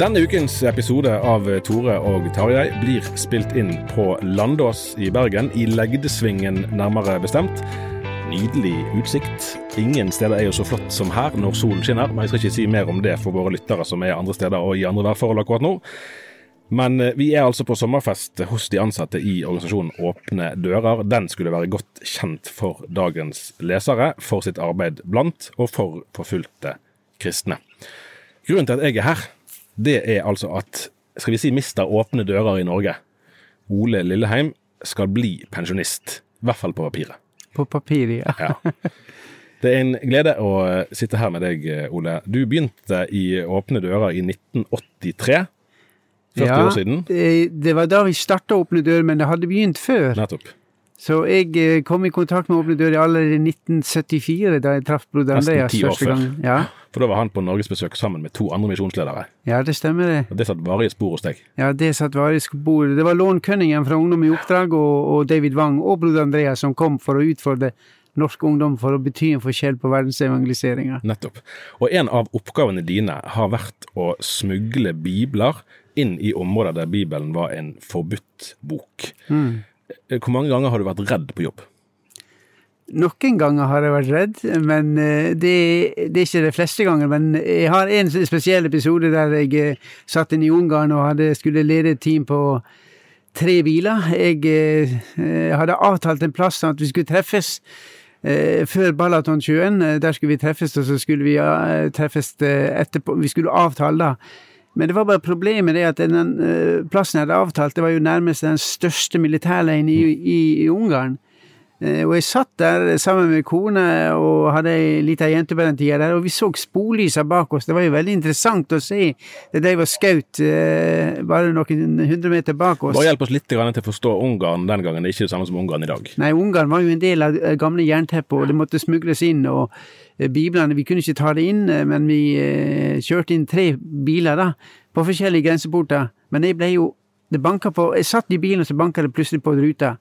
Denne ukens episode av Tore og Tarjei blir spilt inn på Landås i Bergen, i Legdesvingen nærmere bestemt. Nydelig utsikt. Ingen steder er jo så flott som her når solen skinner, men jeg skal ikke si mer om det for våre lyttere som er andre steder og i andre værforhold akkurat nå. Men eh, vi er altså på sommerfest hos de ansatte i organisasjonen Åpne dører. Den skulle være godt kjent for dagens lesere, for sitt arbeid blant og for forfulgte kristne. Grunnen til at jeg er her, det er altså at skal vi si mister åpne dører i Norge. Ole Lilleheim skal bli pensjonist. I hvert fall på papiret. På papiret, ja. Ja. Det er en glede å sitte her med deg, Ole. Du begynte i Åpne dører i 1983. 40 ja, år siden. Ja, Det var da vi starta Åpne dører, men det hadde begynt før. Nettopp. Så jeg eh, kom i kontakt med Åpne dører allerede i 1974, da jeg traff broder Nesten Andreas første før. gang. Ja, For da var han på norgesbesøk sammen med to andre misjonsledere. ja, det stemmer det. Og Det satt varige spor hos deg. Ja, det satt varige spor. Det var Lån Cunningham fra Ungdom i oppdrag og, og David Wang og broder Andreas som kom for å utfordre norsk ungdom for å bety en forskjell på verdensevangeliseringa. Nettopp. Og en av oppgavene dine har vært å smugle bibler inn i områder der Bibelen var en forbudt bok. Mm. Hvor mange ganger har du vært redd på jobb? Noen ganger har jeg vært redd, men eh, det, det er ikke de fleste ganger. Men jeg har en spesiell episode der jeg eh, satt inn i Ungarn og hadde, skulle lede et team på tre biler. Jeg eh, hadde avtalt en plass sånn at vi skulle treffes eh, før Balatonsjøen. Eh, Der skulle vi treffes, og så skulle vi eh, treffes eh, etterpå. Vi skulle avtale da. Men det var bare problemet det at den eh, plassen jeg hadde avtalt, det var jo nærmest den største militærleiren i, i, i Ungarn. Eh, Og jeg satt der sammen med kone og hadde ei lita jente på den tida der, og vi så sporlysa bak oss. Det var jo veldig interessant å se. Det de var skaut eh, bare noen hundre meter bak oss. Bare hjelp oss litt til å forstå Ungarn den gangen. Det er ikke det samme som Ungarn i dag. Nei, Ungarn var jo en del av det gamle jernteppet, og det måtte smugles inn. og eh, Biblene, Vi kunne ikke ta det inn, eh, men vi eh, kjørte inn tre biler da, på forskjellige grenseporter. Men jeg ble jo det banka på, Jeg satt i bilen, og så banka det plutselig på ruta.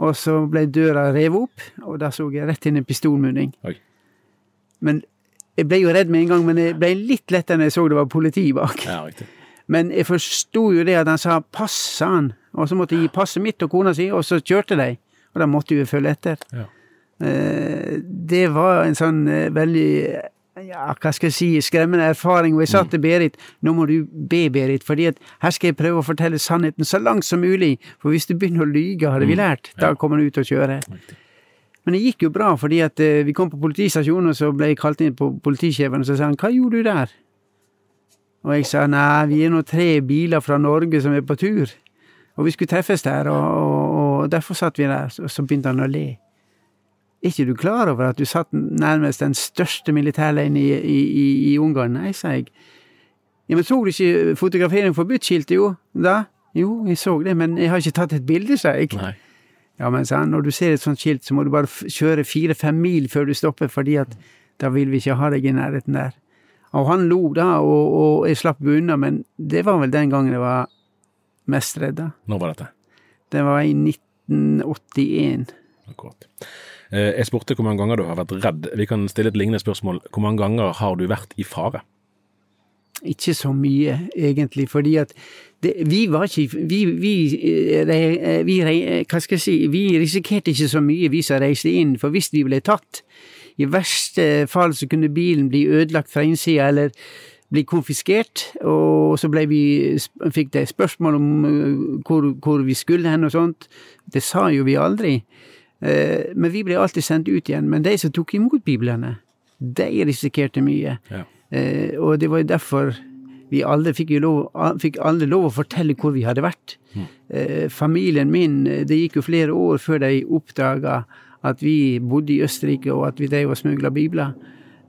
Og så ble døra revet opp, og da så jeg rett inn en pistolmunning. Oi. Men jeg ble jo redd med en gang, men jeg ble litt lettere når jeg så det var politi bak. Ja, riktig. Men jeg forsto jo det at han sa 'pass', sa han. Og så måtte jeg gi passet mitt og kona si, og så kjørte de. Og da måtte vi følge etter. Ja. Eh, Det var en sånn eh, veldig ja, hva skal jeg si, skremmende erfaring. Og jeg sa til Berit nå må du be, Berit, fordi at her skal jeg prøve å fortelle sannheten så langt som mulig. For hvis du begynner å lyge, hadde vi lært, da kommer du ut og kjører. Men det gikk jo bra, fordi at eh, vi kom på politistasjonen, og så ble jeg kalt inn på politisjefen, og så sa han 'hva gjorde du der'? Og jeg sa nei, vi er nå tre biler fra Norge som er på tur, og vi skulle treffes der, og, og, og derfor satt vi der. og så begynte han å le. Er ikke du klar over at du satt nærmest den største militærleiren i, i, i, i Ungarn? Nei, sa jeg. Ja, men tror du ikke fotografering forbudt-skiltet, jo, da? Jo, jeg så det, men jeg har ikke tatt et bilde, sa jeg. Nei. Ja, men sa han, når du ser et sånt skilt, så må du bare kjøre fire-fem mil før du stopper, fordi at da vil vi ikke ha deg i nærheten der. Og han lo da, og, og jeg slapp unna, men det var vel den gangen jeg var mest redd. da. Når var dette? Det var i 1981. Akkurat. Eh, Jeg spurte hvor mange ganger du har vært redd. Vi kan stille et lignende spørsmål. Hvor mange ganger har du vært i fare? Ikke så mye, egentlig, fordi at det, vi var ikke vi, vi, eh, vi, Hva skal jeg si Vi risikerte ikke så mye, vi som reiste inn, for hvis vi ble tatt I verste fall så kunne bilen bli ødelagt fra innsida, eller bli konfiskert, og så ble vi, fikk de spørsmål om eh, hvor, hvor vi skulle hen og sånt. Det sa jo vi aldri. Eh, Men vi ble alltid sendt ut igjen. Men de som tok imot biblene, de risikerte mye. Ja. Eh, og det var jo derfor vi alle fikk, lov, fikk alle lov å fortelle hvor vi hadde vært. Mm. familien min, eh, det gikk jo flere år før de oppdaga at vi bodde i Østerrike og at vi drev og smugla bibler.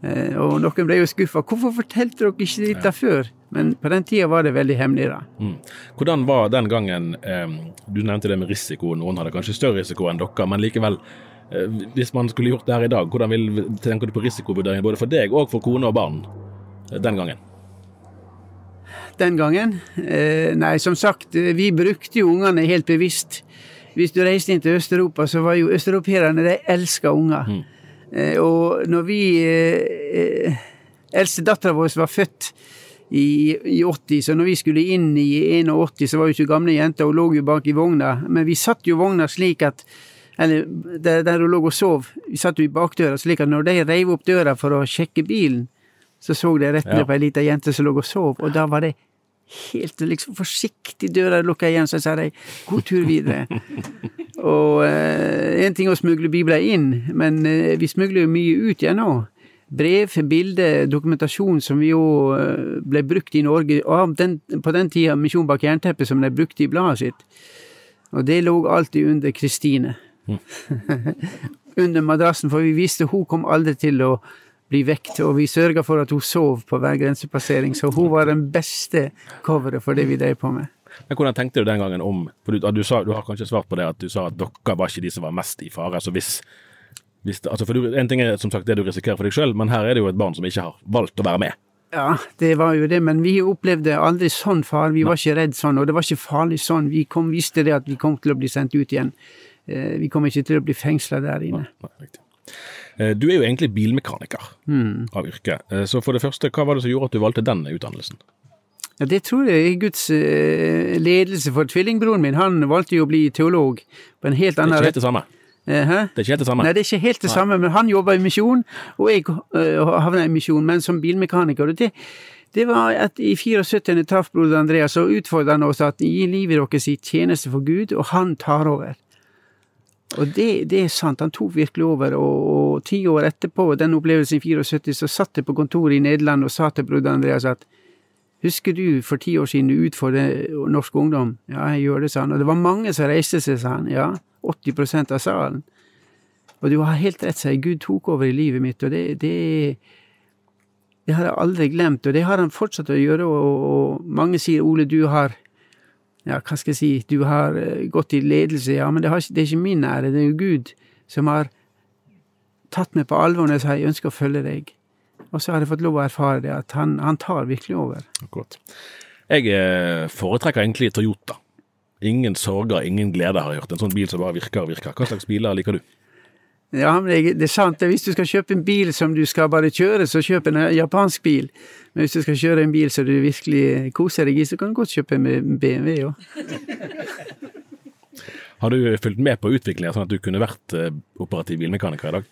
Eh, og noen ble jo skuffa. Hvorfor fortalte dere ikke dette før? Men på den tida var det veldig hemmelig, da. Mm. Hvordan var den gangen eh, Du nevnte det med risiko. Noen hadde kanskje større risiko enn dere, men likevel. Eh, hvis man skulle gjort det her i dag, hvordan vil, tenker du på risikovurderingen både for deg og for kone og barn den gangen? den gangen. Eh, nei, som sagt, vi brukte jo ungene helt bevisst. Hvis du reiste inn til Øst-Europa, så var jo østeuropeerne De elska unger. Eh, og når vi eh, eh, Eldste dattera vår var født i, i 80, så når vi skulle inn i 81, så var jo ikke gamle jenter, hun lå jo bak i vogna. Men vi satt jo vogna slik at eller der, der hun lå og sov, vi satt jo i bakdøra, slik at når de reiv opp døra for å sjekke bilen, så så de rett ned på ei lita jente som lå og sov, og da var det helt liksom forsiktig døra lukka igjen, så sa de god tur videre. og eh, en ting å smugle bibler inn, men eh, vi smugler jo mye ut igjen nå. Brev, bilder, dokumentasjon som vi jo eh, ble brukt i Norge av den, på den tida Misjon bak jernteppet som de brukte i bladet sitt. Og det lå alltid under Kristine. under madrassen, for vi visste hun kom aldri til å bli vekt, og vi sørga for at hun sov på hver grensepassering, så hun var den beste coveret for det vi drev på med. Men Hvordan tenkte du den gangen om for du, du, sa, du har kanskje svart på det at du sa at dere var ikke de som var mest i fare. altså hvis, hvis altså for du, En ting er som sagt det du risikerer for deg sjøl, men her er det jo et barn som ikke har valgt å være med. Ja, det var jo det, men vi opplevde aldri sånn far. Vi var ikke redd sånn, og det var ikke farlig sånn. Vi kom, visste det at vi kom til å bli sendt ut igjen. Eh, Vi kom ikke til å bli fengsla der inne. Nei, riktig. Eh, Du er jo egentlig bilmekaniker av yrke. Eh, Så for det første, hva var det som gjorde at du valgte den utdannelsen? Ja, Det tror jeg er Guds eh, ledelse, for tvillingbroren min han valgte jo å bli teolog på en helt Det er annen ikke helt det samme. Hæ? Det er ikke helt det samme. Nei, det er ikke helt det samme, men han jobba i misjon, og jeg uh, havna i misjon, men som bilmekaniker. Og det, det var at i 74 jeg traff broder Andreas, og utfordra han oss at gi livet deres i tjeneste for Gud, og han tar over. Og det, det er sant, han tok virkelig over, og, og ti år etterpå, den opplevelsen i 74, så satt jeg på kontoret i Nederland og sa til broder Andreas at Husker du for ti år siden du utfordret norsk ungdom? Ja, jeg gjør det, sa han. Og det var mange som reiste seg, sa han. Ja, 80% av salen. Og du har helt rett, jeg. Gud tok over i livet mitt, og det, det, det har jeg aldri glemt. Og det har han fortsatt å gjøre, og, og mange sier Ole, du har ja, hva skal jeg si, du har eh, gått i ledelse, ja, men det, har, det er ikke min ære, det er jo Gud som har tatt meg på alvor når jeg sa jeg ønsker å følge deg. Og så har jeg fått lov å erfare det, at han, han tar virkelig over. Akkurat. Jeg eh, foretrekker egentlig Toyota. Ingen sorger, ingen glede, har jeg hørt. En sånn bil som bare virker og virker. Hva slags biler liker du? Ja, men det, er sant. Hvis du skal kjøpe en bil som du skal bare kjøre, så kjøp en eh, japansk bil. Men hvis du skal kjøre en bil som du virkelig koser deg i, så kan du godt kjøpe en BMW òg. Har du fulgt med på utviklingen sånn at du kunne vært eh, operativ bilmekaniker i dag?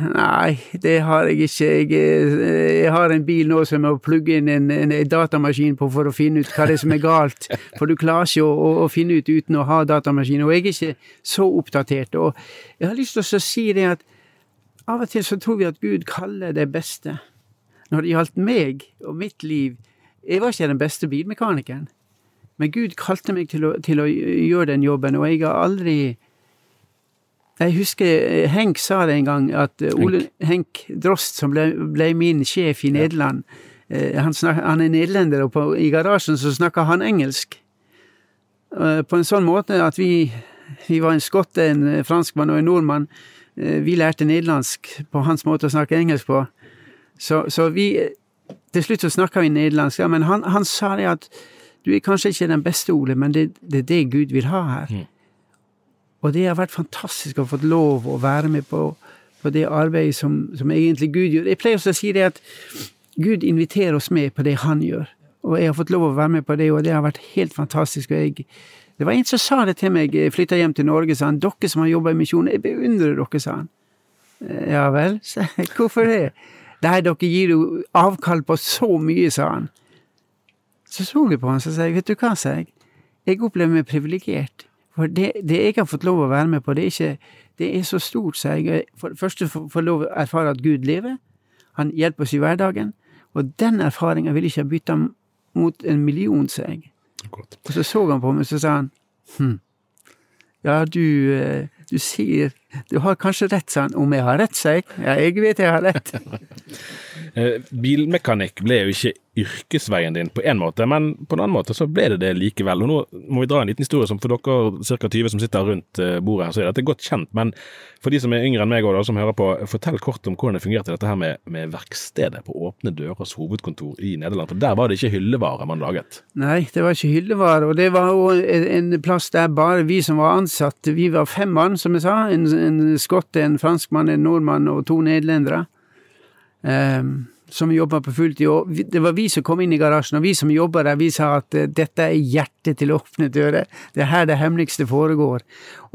Nei, det har jeg ikke. Jeg, eh, jeg har en bil nå som jeg må plugge inn en, en datamaskin på for å finne ut hva det er som er galt. For du klarer ikke å, å, å finne ut uten å ha datamaskin. Og jeg er ikke så oppdatert. Og jeg har lyst til å si det at av og til så tror vi at Gud kaller det beste. Når det gjaldt meg og mitt liv Jeg var ikke den beste bilmekanikeren. Men Gud kalte meg til å, til å gjøre den jobben, og jeg har aldri jeg husker eh, Henk sa det en gang, at eh, Ole Henk Drost, som ble, ble min sjef i Nederland, eh, han, snak, han er nederlender, og på, i garasjen så snakker han engelsk. på en sånn måte at vi, vi var en skotte, en franskmann og en nordmann. Vi lærte nederlandsk på hans måte å snakke engelsk på. Så, så vi Til slutt så snakka vi nederlandsk, men han, han, sa det at du er kanskje ikke den beste, Ole, men det, det er det Gud vil ha her. Mm. Og det har vært fantastisk å ha fått lov å være med på, på det arbeidet som, som, egentlig Gud gjør. Jeg pleier også å si det at Gud inviterer oss med på det han gjør. Og jeg har fått lov å være med på det, og det har vært helt fantastisk. og jeg det var en som sa det til meg, jeg flytta hjem til Norge, sa han. Dere som har jobba i misjonen, jeg beundrer dere, sa han. Eh, ja vel, sa. Hvorfor det? Nei, dere gir jo avkall på så mye, sa han. Så så jeg på han, så sa jeg, vet du hva, sa jeg. Jeg opplever meg privilegert. For det, det, jeg har fått lov å være med på, det er ikke Det er så stort, så jeg. For det første får lov å erfare at Gud lever. Han hjelper oss i hverdagen. Og den erfaringa vil jeg ikke ha bytta mot en million, sa jeg. Og så så han på meg, så sa han hm, ja, du, eh, du sier Du har kanskje rett, sa han. Om jeg har rett, sa jeg. Ja, jeg vet jeg har rett. Eh, bilmekanikk ble jo ikke yrkesveien din på en måte, men på en annen måte så ble det det likevel. Og nå må vi dra en liten historie som for dere ca. 20 som sitter rundt eh, bordet her, så er dette godt kjent. Men for de som er yngre enn meg og da, som hører på, fortell kort om hvordan det fungerte dette her med, med verkstedet på Åpne dørers hovedkontor i Nederland. For der var det ikke hyllevare man laget? Nei, det var ikke hyllevare, og det var jo en plass der bare vi som var ansatte, vi var fem mann, som jeg sa. En, en skotte, en franskmann, en nordmann og to nederlendere. Um, som jobba på fulltid. Og det var vi som kom inn i garasjen, og vi som jobba der, vi sa at uh, dette er hjertet til åpne dører. Det er her det hemmeligste foregår.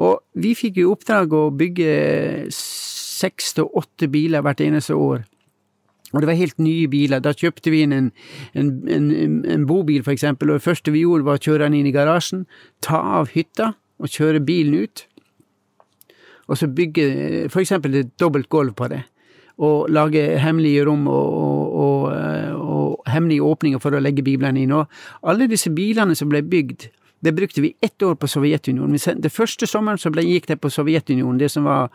Og vi fikk jo oppdrag å bygge seks til åtte biler hvert eneste år. Og det var helt nye biler. Da kjøpte vi inn en, en, en, en bobil, for eksempel, og det første vi gjorde, var å kjøre den inn i garasjen, ta av hytta og kjøre bilen ut. Og så bygge for eksempel et dobbelt gulv på det og lage hemmelige rom og, og, og, og, hemmelige åpninger for å legge biblene inn. Og alle disse bilene som ble bygd, det brukte vi ett år på Sovjetunionen. Det første sommeren så ble, gikk det på Sovjetunionen, det som var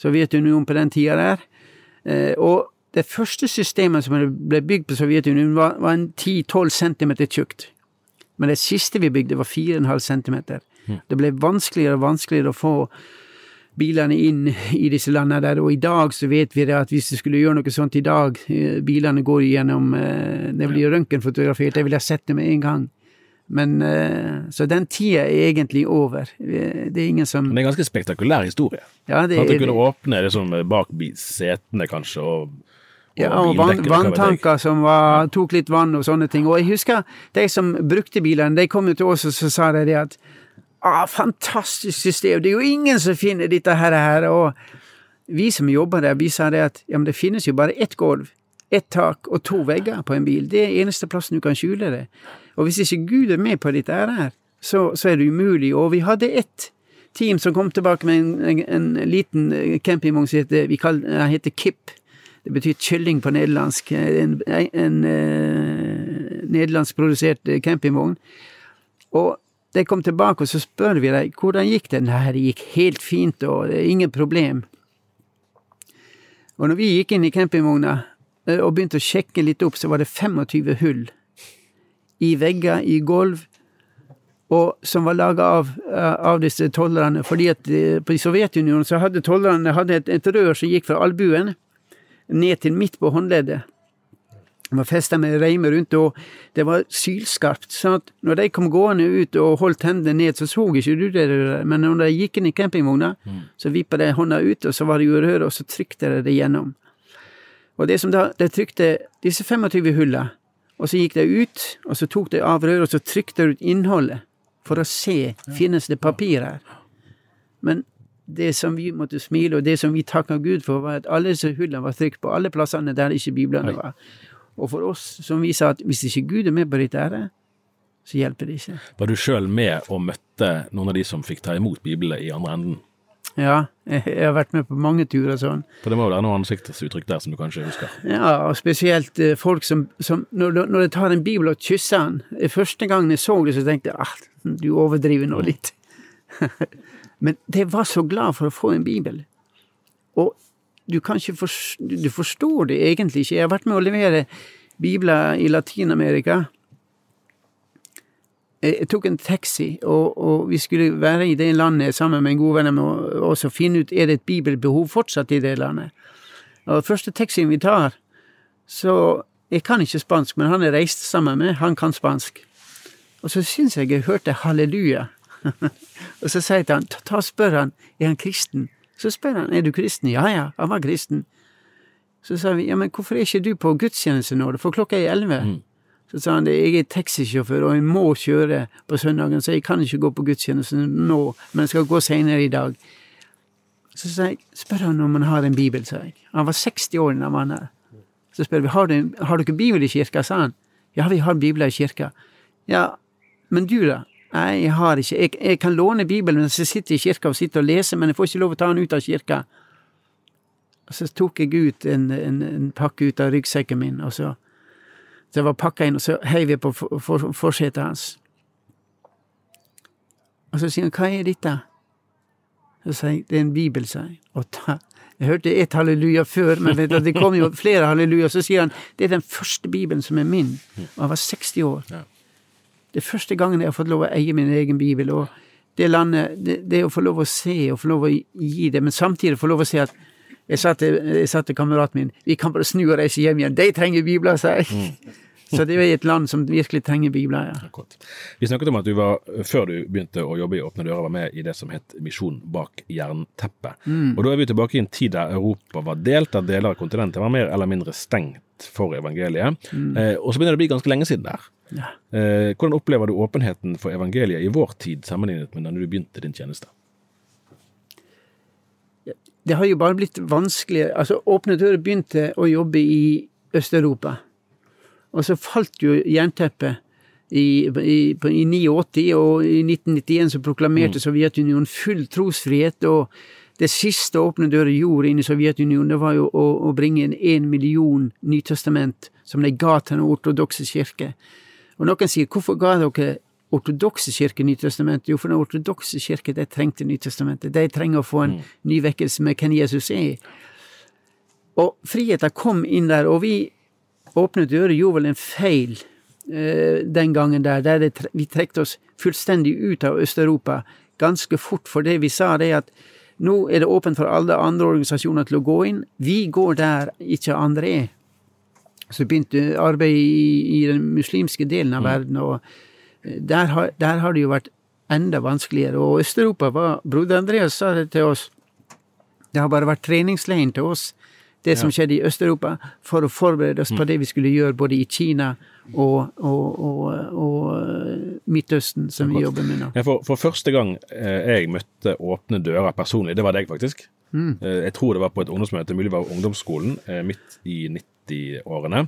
Sovjetunionen på den tida der. Eh, og det første systemet som ble bygd på Sovjetunionen, var, var en 10-12 centimeter tjukt. Men det siste vi bygde, var 4,5 centimeter. Mm. Det ble vanskeligere og vanskeligere å få bilene inn i disse landene der, og i dag så vet vi det at hvis du skulle gjøre noe sånt i dag, eh, bilene går gjennom eh, Det blir røntgenfotografert, jeg ville ha sett det med en gang. Men eh, Så den tida er egentlig over. Det er ingen som Men det er en ganske spektakulær historie. Ja, det At du kunne åpne det sånn bak setene, kanskje, og ja, og vann, vanntanker som var, tok litt vann og sånne ting. Og jeg husker de som brukte bilene, de kom jo til oss og så sa de det at ah, fantastisk system, det er jo ingen som finner dette her. her. Og vi som jobber der, vi sa det at ja, men det finnes jo bare ett gulv, ett tak og to vegger på en bil. Det er eneste plassen du kan skjule det. Og hvis ikke Gud er med på dette her, så, så er det umulig. Og vi hadde ett team som kom tilbake med en, en, en liten campingvogn som heter, vi kaller, heter KIP. Det betyr kylling på nederlandsk. En, en, en uh, nederlandskprodusert campingvogn. Og de kom tilbake, og så spør vi dem hvordan gikk det. Nei, det gikk helt fint, og det er ingen problem. Og når vi gikk inn i campingvogna eh, og begynte å sjekke litt opp, så var det 25 hull i vegger, i gulv, som var laga av, eh, av, disse tollerne. Fordi at eh, på Sovjetunionen så hadde tollerne et, et rør som gikk fra albuen ned til midt på håndleddet. Var festa med reimer rundt, og det var sylskarpt. at når de kom gående ut og holdt hendene ned, så så ikke du det. Men når de gikk inn i campingvogna, mm. så vippa de hånda ut, og så var det jo røret, og så trykte de det gjennom. Og det som da, de trykte disse 25 hulla, og så gikk de ut, og så tok de av røret, og så trykte de ut innholdet for å se finnes det papir her. Men det som vi måtte smile, og det som vi takka Gud for, var at alle disse hullene var trykt på alle plassene der ikke biblene var. Og for oss som viser at hvis ikke Gud er med på dette, her, så hjelper det ikke. Var du sjøl med og møtte noen av de som fikk ta imot Bibelen i andre enden? Ja, jeg har vært med på mange turer sånn. For det må jo være noen ansiktsuttrykk der som du kanskje husker? Ja, og spesielt eh, folk som, som når, når jeg tar en bibel og kysser den Første gangen jeg så det, så tenkte jeg at du overdriver nå litt. Men jeg var så glad for å få en bibel. Og du forstå, du forstår det egentlig ikke. Jeg har vært med å levere bibler i Latin-Amerika. jeg tok en taxi, og, og, vi skulle være i det landet sammen med en god venn og også finne ut er det et bibelbehov fortsatt i det landet. Og første taxien vi tar, så Jeg kan ikke spansk, men han er reist sammen med, han kan spansk. Og så syns jeg jeg hørte halleluja. og så sier jeg til han, ta, ta spør han, er han kristen? Så spør han, er du kristen? Ja ja, han var kristen. Så sa vi, ja men hvorfor er ikke du på gudstjeneste nå, for klokka er elleve? Mm. Så sa han jeg er taxisjåfør og jeg må kjøre på søndagen, så jeg kan ikke gå på gudstjeneste nå, men jeg skal gå senere i dag. Så sa jeg, spør han om han har en bibel, sa jeg. Han var 60 år da han var her. Så spør vi, har, du, har dere bibel i kirka, sa han. Ja, vi har bibler i kirka. Ja, men du da? Nei, jeg har ikke. Jeg, kan låne Bibelen mens jeg sitter i kirka og sitter og leser, men jeg får ikke lov å ta den ut av kirka. Og så tok jeg ut en, en, en pakke ut av ryggsekken min, og så det var pakka inn, og så heiv jeg på for, for hans. Og så sier han, hva er dette? Så sier jeg, det er en bibel, sa jeg. Og da, jeg hørte ett halleluja før, men det kom jo flere halleluja. Så sier han, det er den første bibelen som er min. Og han var 60 år. Det er første gangen jeg har fått lov å eie min egen bibel. og det landet, det, det å få lov å se og få lov å gi det, men samtidig få lov å se at jeg sa til, kameraten min vi kan bare snu og reise hjem igjen. De trenger bibler, sa jeg. Mm. Så det er jo et land som virkelig trenger bibler. ja. Vi snakket om at du var, før du begynte å jobbe i Åpne dører, var med i det som het Misjon bak jernteppet. Mm. Og da er vi tilbake i en tid der Europa var delt, der deler av kontinentet var mer eller mindre stengt for evangeliet. Mm. Eh, og så begynner det å bli ganske lenge siden der. Ja. Eh, hvordan opplever du åpenheten for evangeliet i vår tid sammenlignet med da du begynte din tjeneste? det har jo bare blitt vanskeligere. Altså, Åpne dører begynte å jobbe i Øst-Europa. Og så falt jo jernteppet i, i, i 89, og i 1991 så proklamerte mm. Sovjetunionen full trosfrihet. og det siste Åpne dører gjorde inn i Sovjetunionen, det var jo å, å bringe inn én million Nytestament, som de ga til den ortodokse kirke. Og noen sier, hvorfor ga dere ortodokse kirke Nytestamentet? Jo, for den ortodokse kirke de trengte Nytestamentet. De trenger å få en mm. ny vekkelse med hvem Jesus er. Og friheten kom inn der, og vi åpne dører gjorde vel en feil eh, den gangen der, der det, vi trekte oss fullstendig ut av Øst-Europa ganske fort, for det vi sa det at nå er det åpent for alle andre organisasjoner til å gå inn. Vi går der ikke andre er. Så begynte arbeidet i, i den muslimske delen av mm. verden, og der har, der har det jo vært enda vanskeligere. Og Øst-Europa var Broder Andreas sa det til oss. Det har bare vært treningsleiren til oss, det som skjedde i Øst-Europa, for å forberede oss på mm. det vi skulle gjøre både i Kina og, og, og, og Midtøsten, som vi jobber med nå. Ja, for, for, første gang eh, jeg møtte Åpne dører personlig, det var deg faktisk. Mm. Eh, jeg tror det var på et ungdomsmøte, mulig det var ungdomsskolen, eh, midt i 90-årene.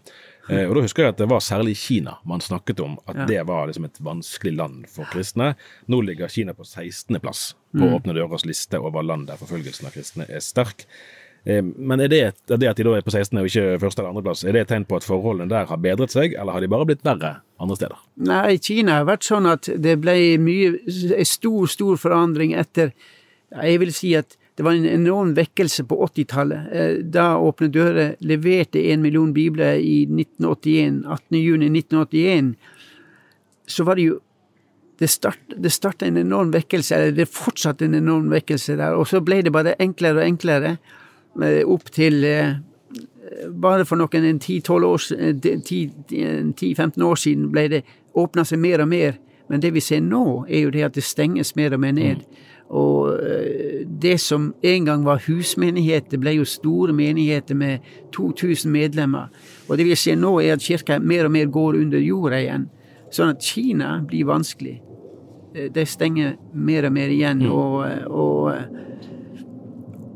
Eh, og Da husker jeg at det var særlig Kina man snakket om, at ja. det var liksom et vanskelig land for kristne. Nå ligger Kina på 16.-plass på mm. Åpne dørers liste over land der forfølgelsen av kristne er sterk. Eh, men er det, det at de da er på 16. og ikke første- eller andreplass, er det et tegn på at forholdene der har bedret seg, eller har de bare blitt verre andre steder? Nei, Kina har vært sånn at det ble mye, en stor, stor forandring etter Jeg vil si at det var en enorm vekkelse på 80-tallet. Eh, da Åpne dører leverte en million bibler i 1981, 18.6.1981. Så var det jo Det starta start en enorm vekkelse, eller det fortsatte en enorm vekkelse der. Og så ble det bare enklere og enklere. Eh, opp til eh, Bare for noen 10-15 år, år siden ble det åpna seg mer og mer. Men det vi ser nå, er jo det at det stenges mer og mer ned. Mm. Og eh, det som en gang var husmenigheter, ble jo store menigheter med 2000 medlemmer. Og det vi ser nå, er at kirka mer og mer går under jorda igjen. Sånn at Kina blir vanskelig. Eh, de stenger mer og mer igjen. Mm. Og, og,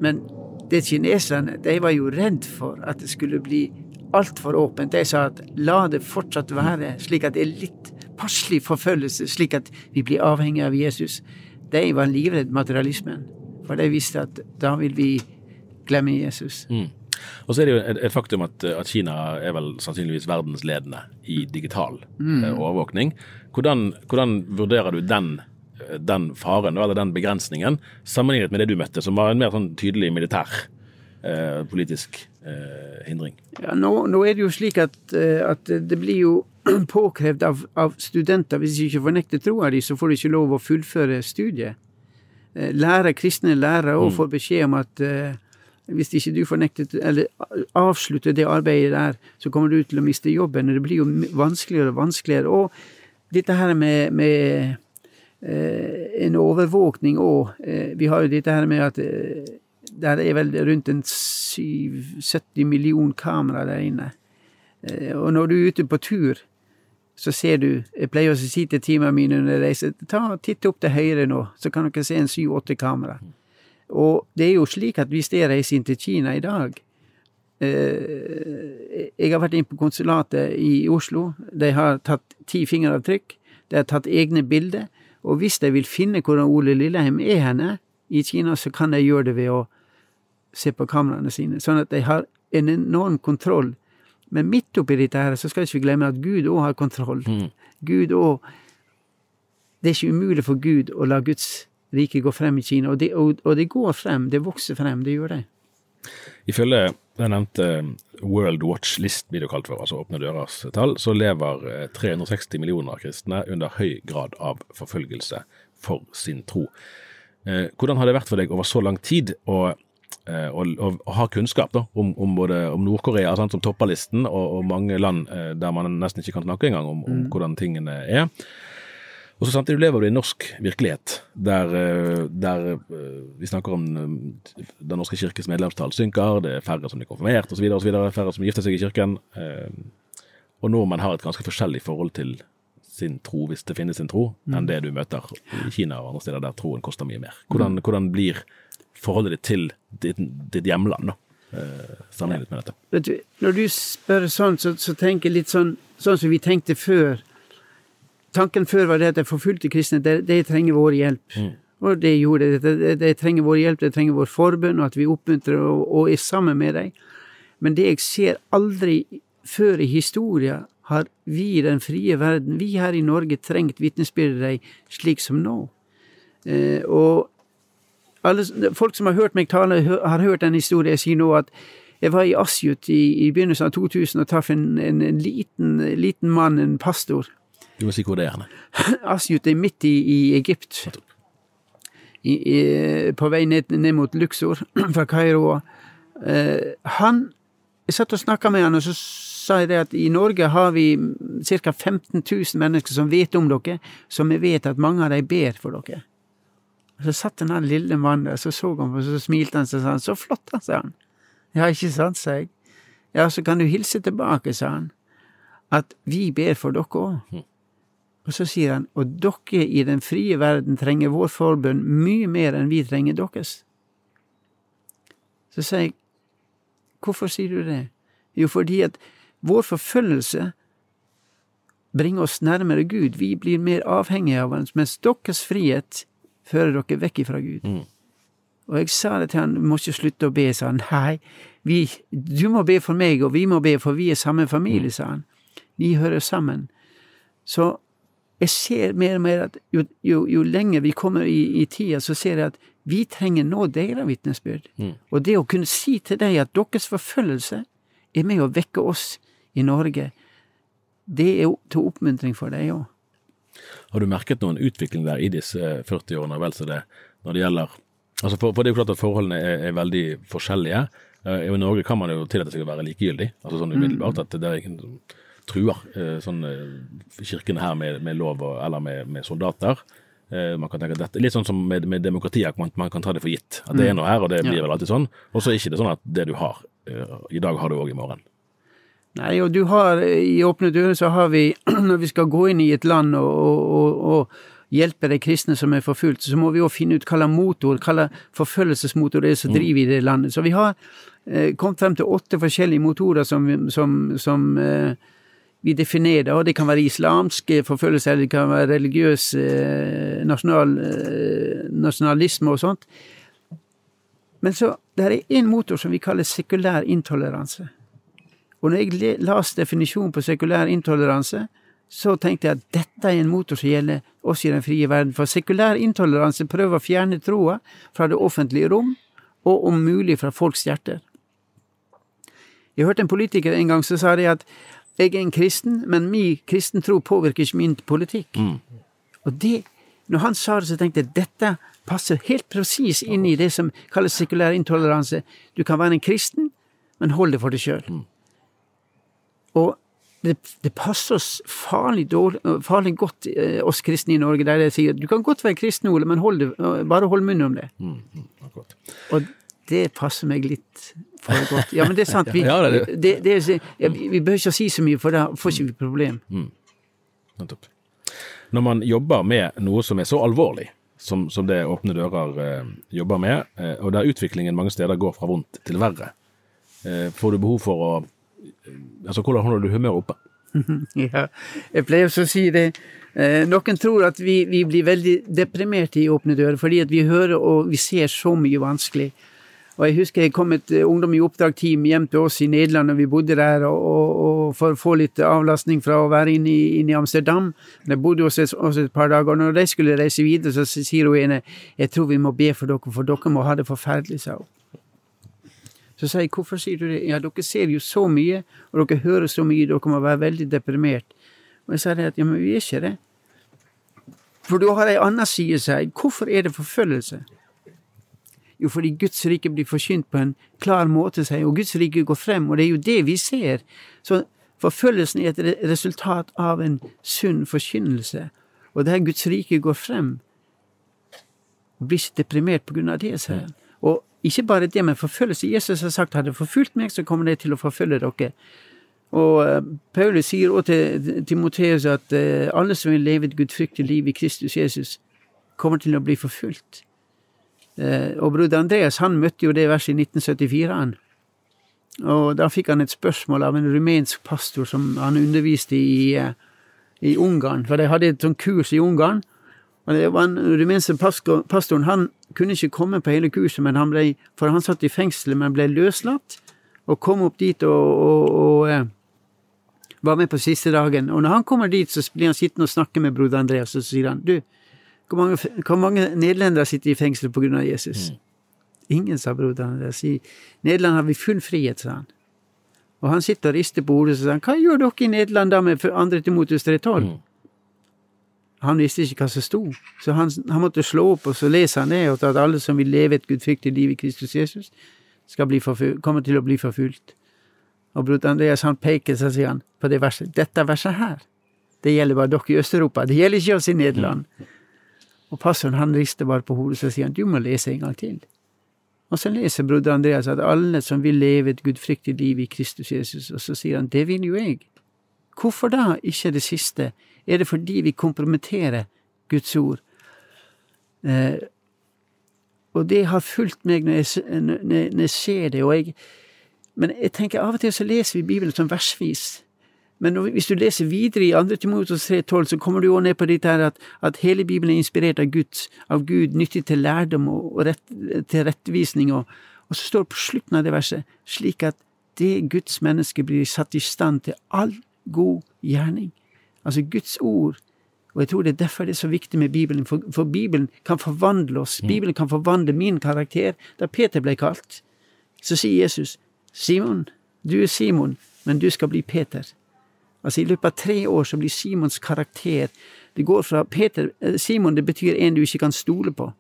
men det kineserne de var jo redd for at det skulle bli altfor åpent. De sa at la det fortsatt være, slik at det er litt passelig forfølgelse, slik at vi blir avhengig av Jesus de var livredd materialismen. For de visste at da vil vi glemme Jesus. Mm. Og så er det jo et, et faktum at, at, Kina er vel sannsynligvis verdensledende i digital mm. eh, overvåkning. Hvordan, hvordan, vurderer du den, den faren, eller den begrensningen, sammenlignet med det du møtte, som var en mer sånn tydelig militær eh, politisk eh, hindring? Ja, nå, nå, er det jo slik at, eh, at, det blir jo påkrevd av, av studenter. Hvis de ikke fornekter troa di, så får de ikke lov å fullføre studiet. Eh, Lærer, kristne lærere og får beskjed om at uh, hvis ikke du fornekter eller avslutter det arbeidet der, så kommer du til å miste jobben. og Det blir jo vanskeligere og vanskeligere. Og dette her med, med eh, en overvåkning òg. Eh, vi har jo dette her med at eh, der er vel rundt en 70 million kamera der inne. Eh, og når du er ute på tur, så ser du Jeg pleier å si til teamene mine når jeg reiser, ta, titt opp til høyre nå, så kan dere se en syv-åtte kamera. Og det er jo slik at hvis jeg reiser inn til Kina i dag eh, Jeg har vært inn på konsulatet i Oslo. De har tatt ti fingeravtrykk. De har tatt egne bilder. Og hvis de vil finne hvor Ole Lilleheim er henne i Kina, så kan de gjøre det ved å se på kameraene sine. Sånn at de har en enorm kontroll. Men midt oppi dette her, så skal vi ikke glemme at Gud òg har kontroll. Gud òg Det er ikke umulig for Gud å la Guds rike gå frem i Kina. Og det, og, og det går frem. Det vokser frem. Det gjør det. Ifølge den nevnte World Watch List, blir det kalt for, altså Åpne dørers tall, så lever eh, 360 millioner kristne under høy grad av forfølgelse for sin tro. Eh, hvordan har det vært for deg over så lang tid å, eh, og, å, å kunnskap da, om, om både om Nord-Korea som topper listen, og, og mange land eh, der man nesten ikke kan snakke engang om, om hvordan tingene er? Og så samtidig lever du i en norsk virkelighet, der, eh, der vi snakker om Den norske kirkes medlemstall synker, det er færre som blir konfirmert osv., færre som gifter seg i kirken. Og nordmenn har et ganske forskjellig forhold til sin tro, hvis det finnes en tro, enn det du møter i Kina og andre steder der troen koster mye mer. Hvordan, hvordan blir forholdet ditt til ditt, ditt hjemland, da, eh, sammenlignet med dette? Vet du, når du spør sånn, så, så tenker jeg litt sånn, sånn som vi tenkte før. Tanken før var det at de forfulgte kristne, de, de trenger vår hjelp. Og det gjorde de. De, de trenger vår hjelp, de trenger vår forbønn, og at vi oppmuntrer og, og er sammen med dem. Men det jeg ser aldri før i historien, har vi i den frie verden, vi her i Norge, trengt vitnesbyrdet deres slik som nå. Eh, og alle, folk som har hørt meg tale, har hørt den historien. Jeg sier nå at jeg var i Asjut i, i begynnelsen av 2000 og traff en, en, en liten, liten mann, en pastor. Du må si hvor det er. Asjut er midt i, i Egypt. I, i, på vei ned, ned mot Luxor fra Kairo. Eh, han Jeg satt og snakka med han, og så sa jeg det at i Norge har vi ca. 15 000 mennesker som vet om dere, som vi vet at mange av dem ber for dere. Og Så satt den der lille mannen der, så så han på, så smilte han, så sa han 'så flott', han, sa han. Ja, ikke sant, sa jeg. Ja, så kan du hilse tilbake, sa han, at vi ber for dere òg. Og så sier han, og dere i den frie verden trenger vår forbønn mye mer enn vi trenger deres. Så sier jeg, hvorfor sier du det? Jo, fordi at vår forfølgelse bringer oss nærmere Gud. Vi blir mer avhengige av hans, mens deres frihet fører dere vekk ifra Gud. Og jeg sa det til han, du må ikke slutte å be, sa han. Nei, vi, du må be for meg, og vi må be, for vi er samme familie, sa han. Vi hører sammen. Så jeg ser mer og mer at jo, jo, jo lenger vi kommer i, i tida, så ser jeg at vi trenger nå deres vitnesbyrd. Og det å kunne si til deg at deres forfølgelse er med å vekke oss i Norge, det er til oppmuntring for deg òg. Har du merket noen utvikling der i disse eh, 40 årene, vel så det, når det gjelder Altså for, for det er jo klart at forholdene er, er veldig forskjellige. Eh, I Norge kan man jo tillate seg å være likegyldig, altså sånn umiddelbart. At det er ingen som truer eh, sånn, eh, kirkene her med, med lov og, eller med, med soldater. Eh, man kan tenke at dette, Litt sånn som med, med demokratiet, at man, man kan ta det for gitt. At det er noe her, og det blir vel alltid sånn. Og så er det ikke sånn at det du har eh, i dag, har du òg i morgen. Nei, og du har i Åpne dører så har vi, når vi skal gå inn i et land og, og, og, og hjelpe de kristne som er forfulgt, så må vi jo finne ut hva slags motor, hva slags forfølgelsesmotor det er som driver i det landet. Så vi har eh, kommet frem til åtte forskjellige motorer som, som, som eh, vi definerer, og det kan være islamske forfølgelser, eller det kan være religiøs eh, nasjonal, eh, nasjonalisme og sånt. Men så, det er én motor som vi kaller sekulær intoleranse. Og når jeg las definisjonen på sekulær intoleranse, så tenkte jeg at dette er en motor som gjelder oss i den frie verden. For sekulær intoleranse prøver å fjerne troa fra det offentlige rom, og om mulig fra folks hjerter. Jeg hørte en politiker en gang som sa det at jeg er en kristen, men min kristen tro påvirker ikke min politikk. Og det, når han sa det, så tenkte jeg dette passer helt presis inn i det som kalles sekulær intoleranse. Du kan være en kristen, men hold det for deg sjøl. Og det, det passer oss farlig, dårlig, farlig godt, eh, oss kristne i Norge, der jeg sier du kan godt være kristen, Ole, men hold det, bare hold munnen om det. Akkurat. Og det passer meg litt for godt. Ja, men det er sant. Vi, Ja, det er det, det ja, vi, vi behøver ikke si så mye, for da får ikke vi problem. Mm. Når man jobber med noe som er så alvorlig som, som det Åpne dører eh, jobber med, eh, og der utviklingen mange steder går fra vondt til verre, eh, får du behov for å eh, Altså, hvordan holder du humøret oppe? Ja, jeg pleier også å si det. Eh, noen tror at vi, vi blir veldig deprimerte i Åpne dører, fordi at vi hører og vi ser så mye vanskelig. Og jeg husker jeg kom et eh, ungdom i oppdrag-team hjem til oss i Nederland, og vi bodde der og, og, og for å få litt avlastning fra å være inne i, inne i Amsterdam. De bodde hos oss et par dager, og når de skulle reise videre, så sier hun ene jeg tror vi må be for dere, for dere må ha det forferdelig, sa hun. Så sier jeg, hvorfor sier du det? Ja, dere ser jo så mye, og dere hører så mye, dere må være veldig deprimert. Og jeg sier at, ja, men vi er ikke det. For da har ei annen side, seg. Hvorfor er det forfølgelse? Jo, fordi Guds rike blir forkynt på en klar måte, sier og Guds rike går frem, og det er jo det vi ser. Så forfølgelsen er et resultat av en sunn forkynnelse, og der Guds rike går frem, blir ikke deprimert på grunn av det, sier han. Ikke bare det, men forfølgelse. Jesus har sagt hadde forfulgt meg, så kommer de til å forfølge dere. Og eh, Paulus sier også til Timoteus at eh, alle som vil leve et gudfryktig liv i Kristus Jesus, kommer til å bli forfulgt. Eh, Og broder Andreas han møtte jo det verset i 1974. han. Og da fikk han et spørsmål av en rumensk pastor som han underviste i, i Ungarn. For de hadde et sånt kurs i Ungarn. Og det var en rumenske pasto- pastoren han kunne ikke komme på hele kurset, men han ble, for han satt i fengsel, men ble løslatt. Og kom opp dit og, og, og eh, var med på siste dagen. Og når han kommer dit, så blir han sittende og snakke med broder Andreas, og så sier han du, hvor mange, hvor mange nederlendere sitter i fengsel av Jesus? Ingen, sa broder Andreas. I Nederland har vi full frihet, sa han. Og han sitter og rister på hodet og sier han, hva gjør dere i Nederland da med andre til motus 312? Han visste ikke hva som sto, så han, han måtte slå opp, og så leser han det, og at alle som vil leve et gudfryktig liv i Kristus Jesus, skal kommer til å bli forfulgt. Og bror Andreas han peker, så sier han, på det verset, dette verset her, det gjelder bare dere i Øst-Europa, det gjelder ikke oss i Nederland. Og pastoren han rister bare på hodet, så sier han, du må lese en gang til. Og så leser broder Andreas at alle som vil leve et gudfryktig liv i Kristus Jesus, og så sier han, det vil jo jeg. Hvorfor da ikke det siste? Er det fordi vi kompromitterer Guds ord? Eh, og det har fulgt meg når jeg, når, jeg ser det, jeg Men jeg tenker av og til så leser vi Bibelen som versvis. Men hvis du leser videre i 2. Timoteus 3,12, så kommer du jo ned på dette at, at hele Bibelen er inspirert av Gud, av Gud nyttig til lærdom og, og rett, til rettvisning. Og, og så står det på slutten av det verset slik at det Guds menneske blir satt i stand til all god gjerning. Altså Guds ord. Og jeg tror det er derfor det er så viktig med Bibelen, for, for Bibelen kan forvandle oss. Bibelen kan forvandle min karakter. Da Peter ble kalt, så sier Jesus, Simon, du er Simon, men du skal bli Peter. Altså I løpet av tre år så blir Simons karakter Det går fra Peter eh, Simon det betyr en du ikke kan stole på.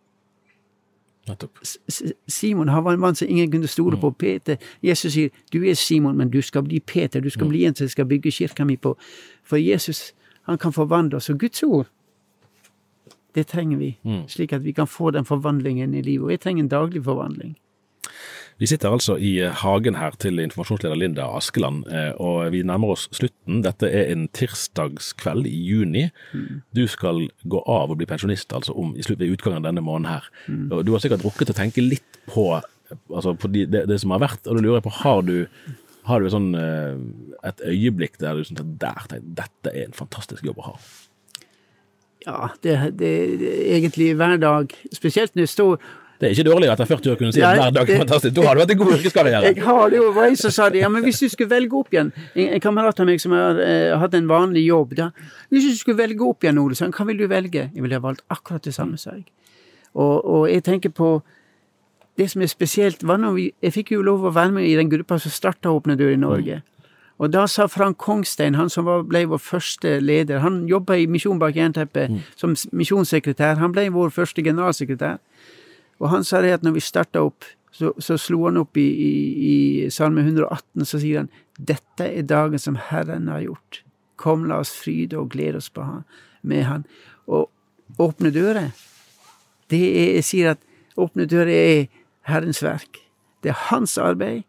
Simon han var en mann som ingen kunne stole på. Peter, Jesus sier du er Simon, men du skal bli Peter. Du skal bli en som skal bygge kirka mi på. For Jesus han kan forvandle oss. Og Guds ord, det trenger vi. Slik at vi kan få den forvandlingen i livet. Og jeg trenger en daglig forvandling. Vi sitter altså i eh, hagen her til informasjonsleder Linda Askeland, eh, og vi nærmer oss slutten. Dette er en tirsdagskveld i juni. Du skal gå av og bli pensjonist altså om, i slutt, ved utgangen av denne måneden her. Og du har sikkert rukket å tenke litt på, altså på de, det, det som har vært, og da lurer jeg på, har du, har du sånn, eh, et øyeblikk der du sånn, der dette er en fantastisk jobb å ha? Ja, det, det, det er egentlig hver dag. Spesielt når jeg står Det er ikke dårlig etter 40 år kunne si at hver dag er fantastisk. Da har du hatt en god yrkeskarriere. Jeg har det jo, var en som sa det, ja, men hvis du skulle velge opp igjen En, en kamerat av meg som har eh, hatt en vanlig jobb, da. Hvis du skulle velge opp igjen, Ole, så hva vil du velge? Jeg ville ha valgt akkurat det samme, sa jeg. Og, og jeg tenker på Det som er spesielt, var når vi Jeg fikk jo lov å være med i den gruppa som starta Åpne dører i Norge. Og da sa Frank Kongstein, han som var, ble vår første leder Han jobba i Misjon bak jernteppet mm. som misjonssekretær. Han ble vår første generalsekretær. Og han sa det at når vi starta opp, så, så, slo han opp i, i, i Salme 118, så sier han dette er dagen som Herren har gjort. Kom, la oss fryde og glede oss han, med Han. Og åpne dører, det er, jeg sier at åpne dører er Herrens verk. Det er hans arbeid.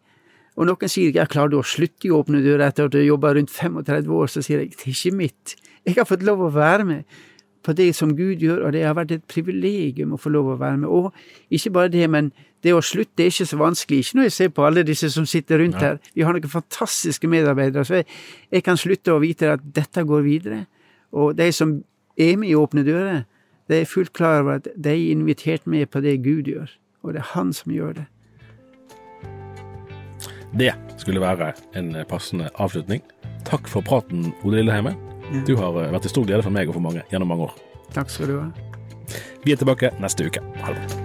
Og noen sier jeg klarer du å slutte i åpne dører etter at du har jobba rundt 35 år? Så sier jeg det er ikke mitt. Jeg har fått lov å være med på det som Gud gjør, og det har vært et privilegium å få lov å være med. Og ikke bare det, men det å slutte er ikke så vanskelig. Ikke når jeg ser på alle disse som sitter rundt her. Vi har noen fantastiske medarbeidere. Så jeg, jeg, kan slutte å vite at dette går videre. Og de som er med i Åpne dører, de er fullt klar over at de er invitert med på det Gud gjør. Og det er Han som gjør det. Det skulle være en passende avslutning. Takk for praten, Ode Lilleheime. Du har vært til stor glede for meg og for mange gjennom mange år. Takk skal du ha. Vi er tilbake neste uke. Ha det